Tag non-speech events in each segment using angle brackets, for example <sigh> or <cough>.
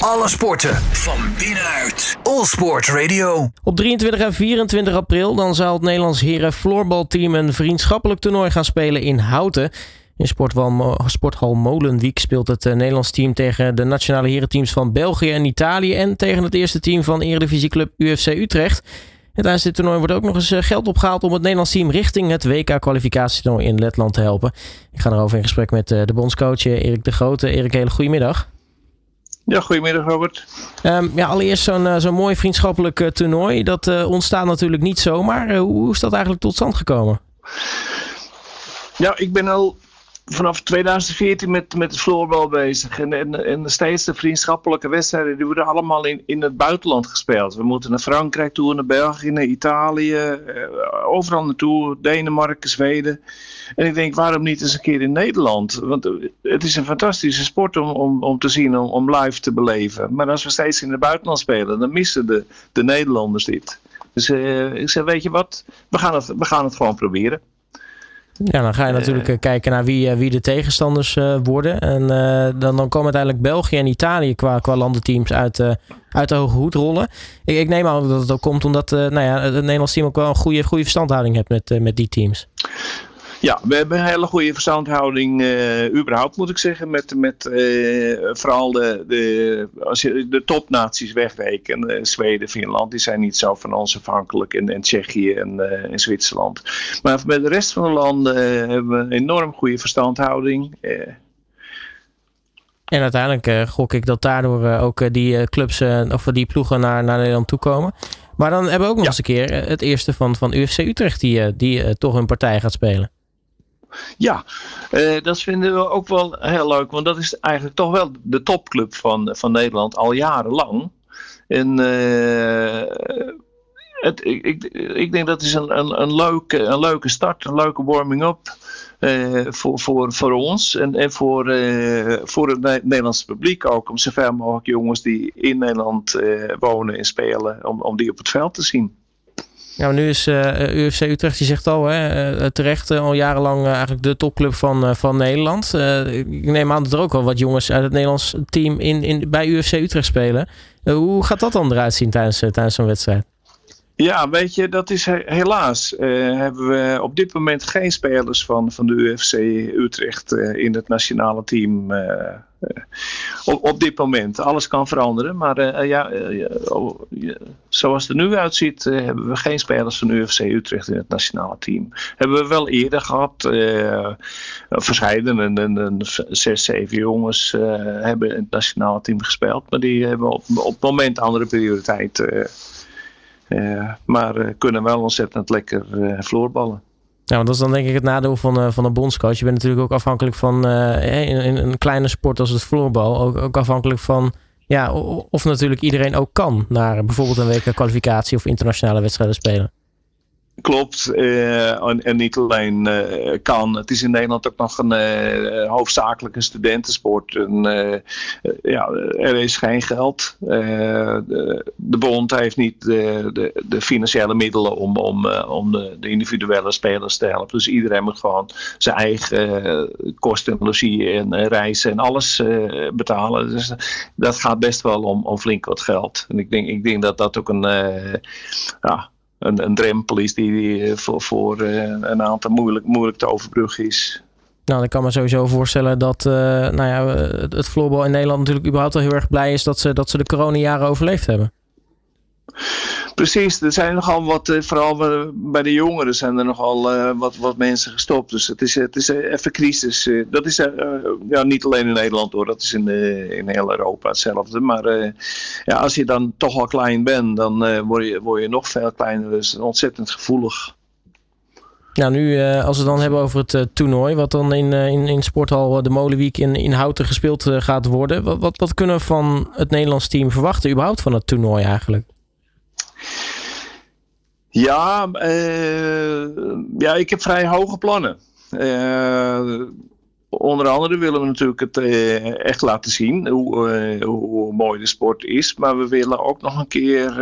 Alle sporten van binnenuit. All Sport Radio. Op 23 en 24 april dan zal het Nederlands heren floorbalteam een vriendschappelijk toernooi gaan spelen in Houten. In sporthal, Molenwiek speelt het eh, Nederlands team tegen de nationale herenteams van België en Italië en tegen het eerste team van Eredivisieclub UFC Utrecht. En tijdens dit toernooi wordt ook nog eens eh, geld opgehaald om het Nederlands team richting het WK-kwalificatietoernooi in Letland te helpen. Ik ga erover in gesprek met eh, de bondscoach Erik de Grote. Erik, hele goedemiddag. Ja, goedemiddag Robert. Um, ja, allereerst zo'n zo'n mooi vriendschappelijk toernooi. Dat ontstaat natuurlijk niet zomaar. hoe is dat eigenlijk tot stand gekomen? Ja, ik ben al vanaf 2014 met, met het floorbal bezig. En, en, en steeds de vriendschappelijke wedstrijden, die worden allemaal in, in het buitenland gespeeld. We moeten naar Frankrijk toe, naar België, naar Italië, eh, overal naartoe, Denemarken, Zweden. En ik denk, waarom niet eens een keer in Nederland? Want het is een fantastische sport om, om, om te zien, om, om live te beleven. Maar als we steeds in het buitenland spelen, dan missen de, de Nederlanders dit. Dus uh, ik zeg, weet je wat, we gaan het, we gaan het gewoon proberen. Ja, dan ga je natuurlijk uh, kijken naar wie, uh, wie de tegenstanders worden. En dan, dan komen uiteindelijk België en Italië qua, qua landenteams uit, uit de hoge hoed rollen. Ik, ik neem aan dat het ook komt omdat nou ja, het Nederlands team ook wel een goede, goede verstandhouding heeft met, met die teams. Ja, we hebben een hele goede verstandhouding, uh, überhaupt moet ik zeggen, met, met uh, vooral de, de, als je de topnaties wegrekent, uh, Zweden, Finland, die zijn niet zo van ons afhankelijk, en, en Tsjechië en, en Zwitserland. Maar met de rest van de landen hebben we een enorm goede verstandhouding. En uiteindelijk gok ik dat daardoor ook die clubs of die ploegen naar, naar Nederland toekomen. Maar dan hebben we ook nog eens een keer het eerste van, van UFC Utrecht die, die toch een partij gaat spelen. Ja, uh, dat vinden we ook wel heel leuk, want dat is eigenlijk toch wel de topclub van, van Nederland al jarenlang. En uh, het, ik, ik, ik, denk dat is een, een, een, leuke, een leuke start, een leuke warming-up. Uh, voor, voor, voor ons en, en voor, voor het Nederlandse publiek ook. Om zoveel mogelijk jongens die in Nederland wonen en spelen, om, om die op het veld te zien. Ja, maar nu is eh, UFC Utrecht, die zegt al, hè, uh, terecht al jarenlang eigenlijk de topclub van, van Nederland. ik neem aan dat er ook wel wat jongens uit het Nederlands team in, in, bij UFC Utrecht spelen. hoe gaat dat dan eruit zien tijdens, tijdens zo'n wedstrijd? Ja, weet je, dat is helaas. hebben we op dit moment geen spelers van, van de UFC Utrecht in het nationale team op, op, dit moment. Alles kan veranderen, maar uh, ja, oh, zoals het er nu uitziet, hebben we geen spelers van UFC Utrecht in het nationale team. Hebben we wel eerder gehad. verscheiden, een, een, zes, zeven jongens hebben in het nationale team gespeeld, maar die hebben op, op het moment andere prioriteit. Maar kunnen wel ontzettend lekker floorballen. Ja, want dat is dan denk ik het nadeel van, van een bondscoach. Je bent natuurlijk ook afhankelijk van in, in, een kleine sport als het floorbal. Ook, ook afhankelijk van ja, of natuurlijk iedereen ook kan naar bijvoorbeeld een week kwalificatie of internationale wedstrijden spelen. Klopt. Uh, en, niet alleen uh, kan. Het is in Nederland ook nog een uh, hoofdzakelijke studentensport. En, ja, er is geen geld. De, de, bond heeft niet de, de, financiële middelen om, om, om de, de, individuele spelers te helpen. Dus iedereen moet gewoon zijn eigen kosten, logie en reizen en alles betalen. Dus dat gaat best wel om, om flink wat geld. En ik denk, ik denk dat dat ook een ja, een, een drempel is die, eh, voor, voor eh, een aantal moeilijk, moeilijk te overbruggen is. Nou, ik kan me sowieso voorstellen dat uh, nou ja, het floorbal in Nederland natuurlijk überhaupt al heel erg blij is dat ze, dat ze de coronajaren overleefd hebben. Precies, er zijn nogal wat, eh, vooral bij de jongeren zijn er nogal uh, wat, wat mensen gestopt. Dus het is, het is even crisis. Dat is ja, niet alleen in Nederland hoor, dat is in, in heel Europa hetzelfde. Maar ja, als je dan toch al klein bent, dan word, je, word je nog veel kleiner. Dus ontzettend gevoelig. Nou, nu als we het dan hebben over het toernooi, wat dan in, in, in Sporthal de Molenweek in, in Houten gespeeld gaat worden. Wat, wat, wat kunnen we van het Nederlands team verwachten, überhaupt van het toernooi eigenlijk? Ja, uh, ja, ik heb vrij hoge plannen. Uh, onder andere willen we natuurlijk het uh, echt laten zien hoe, hoe, mooi de sport is. Maar we willen ook nog een keer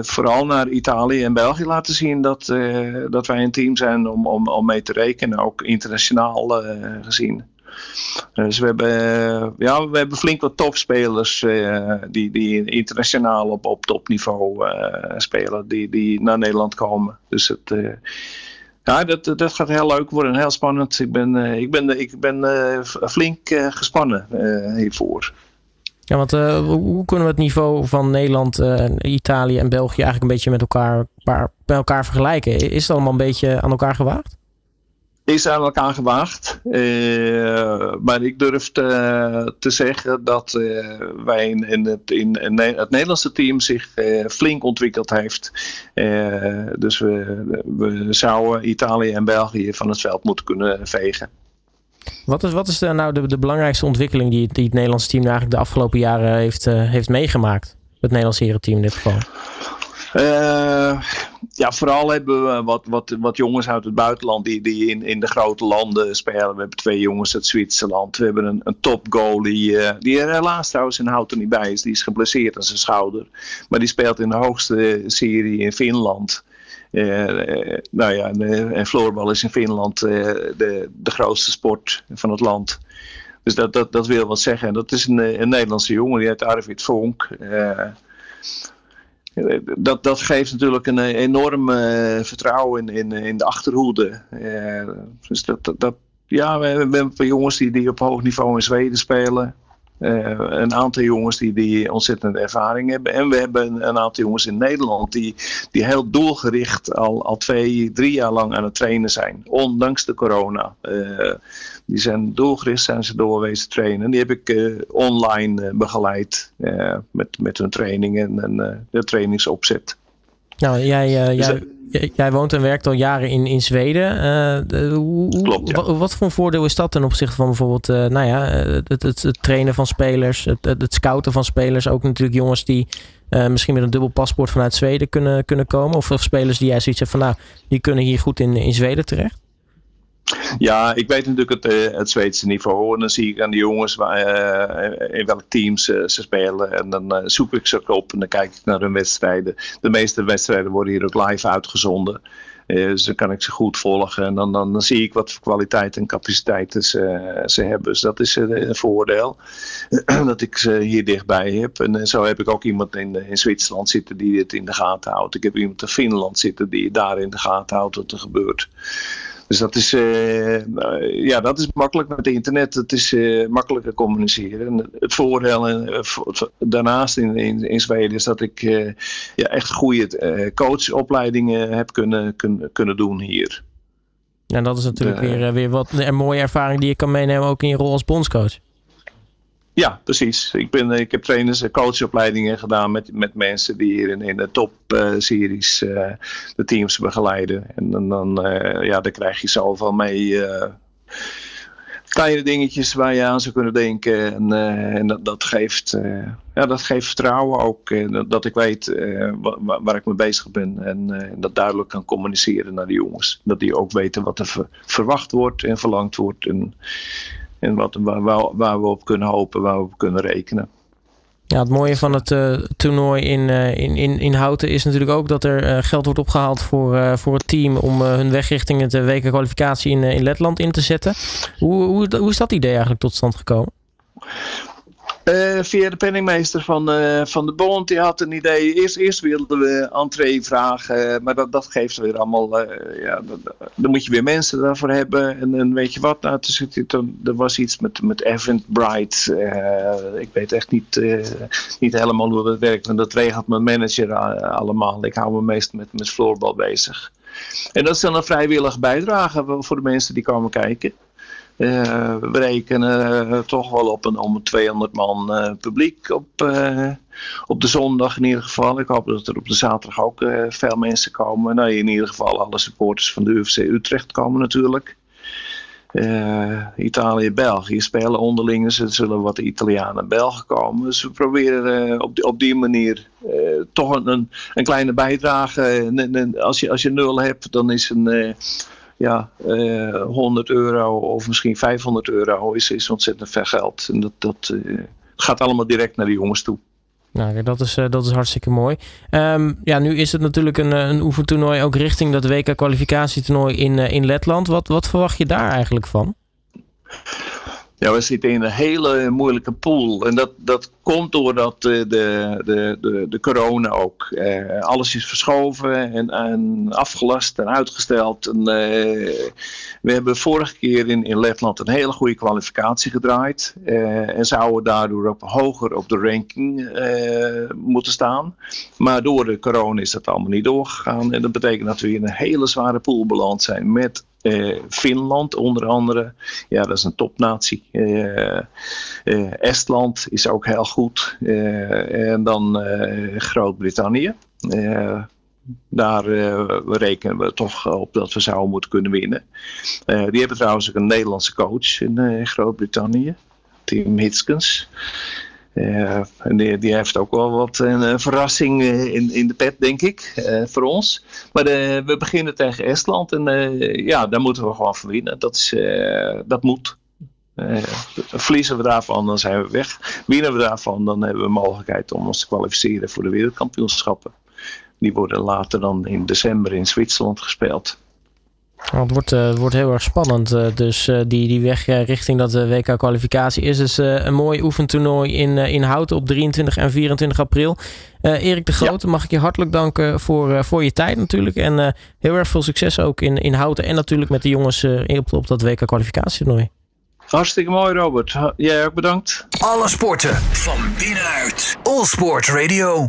vooral naar Italië en België laten zien dat, dat wij een team zijn om, om, om mee te rekenen, ook internationaal gezien. Dus we hebben, ja, we hebben flink wat topspelers die, die internationaal op, op topniveau spelen, die, die naar Nederland komen. Dus het, ja, dat, dat gaat heel leuk worden en heel spannend. Ik ben, ik ben, ik ben flink gespannen hiervoor. Ja, want hoe kunnen we het niveau van Nederland, Italië en België eigenlijk een beetje met elkaar, bij elkaar vergelijken? Is het allemaal een beetje aan elkaar gewaagd? Is aan elkaar gewaagd. Uh, maar ik durf te, te zeggen dat uh, wij in, in, het, in, het Nederlandse team zich uh, flink ontwikkeld heeft. dus we, we zouden Italië en België van het veld moeten kunnen vegen. Wat is, wat is nou de, de belangrijkste ontwikkeling die, die het Nederlandse team eigenlijk de afgelopen jaren heeft, heeft meegemaakt? Het Nederlandse herenteam in dit geval. Uh, ja, vooral hebben we wat, wat, wat jongens uit het buitenland die, die in, in de grote landen spelen. We hebben twee jongens uit Zwitserland. We hebben een, een top goalie, uh, die er helaas trouwens in Houten niet bij is. Die is geblesseerd aan zijn schouder. Maar die speelt in de hoogste serie in Finland. Uh, nou ja, en floorbal is in Finland de, de grootste sport van het land. Dus dat, dat, dat wil wat zeggen. En dat is een, een Nederlandse jongen, die heet Arvid Vonk dat, dat geeft natuurlijk een eh, enorm uh, vertrouwen in, in, in de achterhoede. Uh, dus dat, dat, ja, we hebben jongens die, die op hoog niveau in Zweden spelen. Uh, een aantal jongens die, die ontzettende ervaring hebben. En we hebben een, aantal jongens in Nederland die, die heel doelgericht al, al twee, drie jaar lang aan het trainen zijn. Ondanks de corona. Uh, die zijn doelgericht, zijn ze doorwezen trainen. Die heb ik uh, online begeleid met, met hun trainingen en de trainingsopzet. Nou, jij, dus, jij, Jij woont en werkt al jaren in, in Zweden. Uh, hoe, Klopt, ja. wat, voor voordeel is dat ten opzichte van bijvoorbeeld uh, nou ja, het, het, het, trainen van spelers, het, het, scouten van spelers? Ook natuurlijk jongens die uh, misschien met een dubbel paspoort vanuit Zweden kunnen, kunnen komen. Of, of spelers die jij zoiets hebt van nou, die kunnen hier goed in, in Zweden terecht? Ja, ik weet natuurlijk het, uh, het Zweedse niveau. En dan zie ik aan de jongens waar, uh, in welk teams uh, ze spelen. En dan zoek ik ze op en dan kijk ik naar hun wedstrijden. De meeste wedstrijden worden hier ook live uitgezonden. dus dan kan ik ze goed volgen. En dan, dan, dan zie ik wat voor kwaliteit en capaciteiten ze, ze hebben. Dus dat is een voordeel. <clears throat> dat ik ze hier dichtbij heb. En zo heb ik ook iemand in, in Zwitserland zitten die het in de gaten houdt. Ik heb iemand in Finland zitten die daar in de gaten houdt wat er gebeurt. Dus dat is, uh, ja, dat is makkelijk met internet. Het is uh, makkelijker communiceren. het voordeel daarnaast in, in, in, Zweden is dat ik ja, echt goede coachopleidingen heb kunnen, kunnen, kunnen doen hier. En dat is natuurlijk weer, weer wat een mooie ervaring die je kan meenemen ook in je rol als bondscoach. Ja, precies. Ik, ben, ik heb trainers en coachopleidingen gedaan met, met mensen die hier in, in de topseries uh, uh, de teams begeleiden. En dan, ja, dan krijg je zoveel mee. kleine dingetjes waar je aan zou kunnen denken. En, en dat, dat, geeft, ja, dat geeft vertrouwen ook. dat ik weet waar, waar, ik mee bezig ben. En dat duidelijk kan communiceren naar de jongens. Dat die ook weten wat er verwacht wordt en verlangd wordt. En, en wat, waar, waar, we op kunnen hopen, waar we op kunnen rekenen. Ja, het mooie van het uh, toernooi in, uh, in, in, in Houten is natuurlijk ook dat er uh, geld wordt opgehaald voor, voor het team om hun weg richting het WK-kwalificatie in, in Letland in te zetten. Hoe, hoe, hoe is dat idee eigenlijk tot stand gekomen? Uh, via de penningmeester van, uh, van de bond. Die had een idee. Eerst, eerst wilden we entree vragen. Maar dat, geeft weer allemaal. Ja, dan moet je weer mensen daarvoor hebben. En, weet je wat? Nou, toen, er was iets met, met Bright. ik weet echt niet, niet helemaal hoe dat werkt. En dat regelt mijn manager allemaal. Ik hou me meest met, met floorbal bezig. En dat is dan een vrijwillige bijdrage voor de mensen die komen kijken. Uh, we rekenen uh, toch wel op een om 200 man uh, publiek op, op de zondag in ieder geval. Ik hoop dat er op de zaterdag ook veel mensen komen. Nou, in ieder geval alle supporters van de UFC Utrecht komen natuurlijk. Italië, België spelen onderling. Dus er zullen wat Italianen en Belgen komen. Dus we proberen op, die, op die manier toch een, een kleine bijdrage. als, je, als je nul hebt, dan is een ja, uh, eh, 100 euro of misschien 500 euro is, is ontzettend veel geld. En dat, dat uh, gaat allemaal direct naar de jongens toe. Nou, dat is, uh, dat is hartstikke mooi. Um, ja, nu is het natuurlijk een, een oefentoernooi ook richting dat WK-kwalificatietoernooi in, in Letland. Wat, wat verwacht je daar eigenlijk van? Ja, we zitten in een hele moeilijke pool. En dat, dat komt doordat de, de, de, de, corona ook. Eh, alles is verschoven en, en afgelast en uitgesteld. En, eh, we hebben vorige keer in, in Letland een hele goede kwalificatie gedraaid. Eh, en zouden daardoor ook hoger op de ranking eh, moeten staan. Maar door de corona is dat allemaal niet doorgegaan. En dat betekent dat we in een hele zware pool beland zijn met Finland onder andere, ja, dat is een topnatie. Uh, Estland is ook heel goed. en dan Groot-Brittannië. daar rekenen we toch op dat we zouden moeten kunnen winnen. die hebben trouwens ook een Nederlandse coach in Groot-Brittannië, Tim Hitskens. En die, die, heeft ook wel wat een, verrassing in, in de pet, denk ik, voor ons. Maar we beginnen tegen Estland en ja, daar moeten we gewoon van winnen. Dat, is, dat moet. Verliezen we daarvan, dan zijn we weg. Winnen we daarvan, dan hebben we mogelijkheid om ons te kwalificeren voor de wereldkampioenschappen. Die worden later dan in december in Zwitserland gespeeld. Nou, het wordt, uh, wordt heel erg spannend. Uh, dus uh, die, die weg richting dat WK-kwalificatie is dus een mooi oefentoernooi in, in Houten op 23 en 24 april. Erik de Grote, ja. mag ik je hartelijk danken voor, voor je tijd natuurlijk. En heel erg veel succes ook in, in Houten en natuurlijk met de jongens op, op dat WK-kwalificatietoernooi. Hartstikke mooi, Robert. Jij ook bedankt. Alle sporten van binnenuit. All Sport Radio.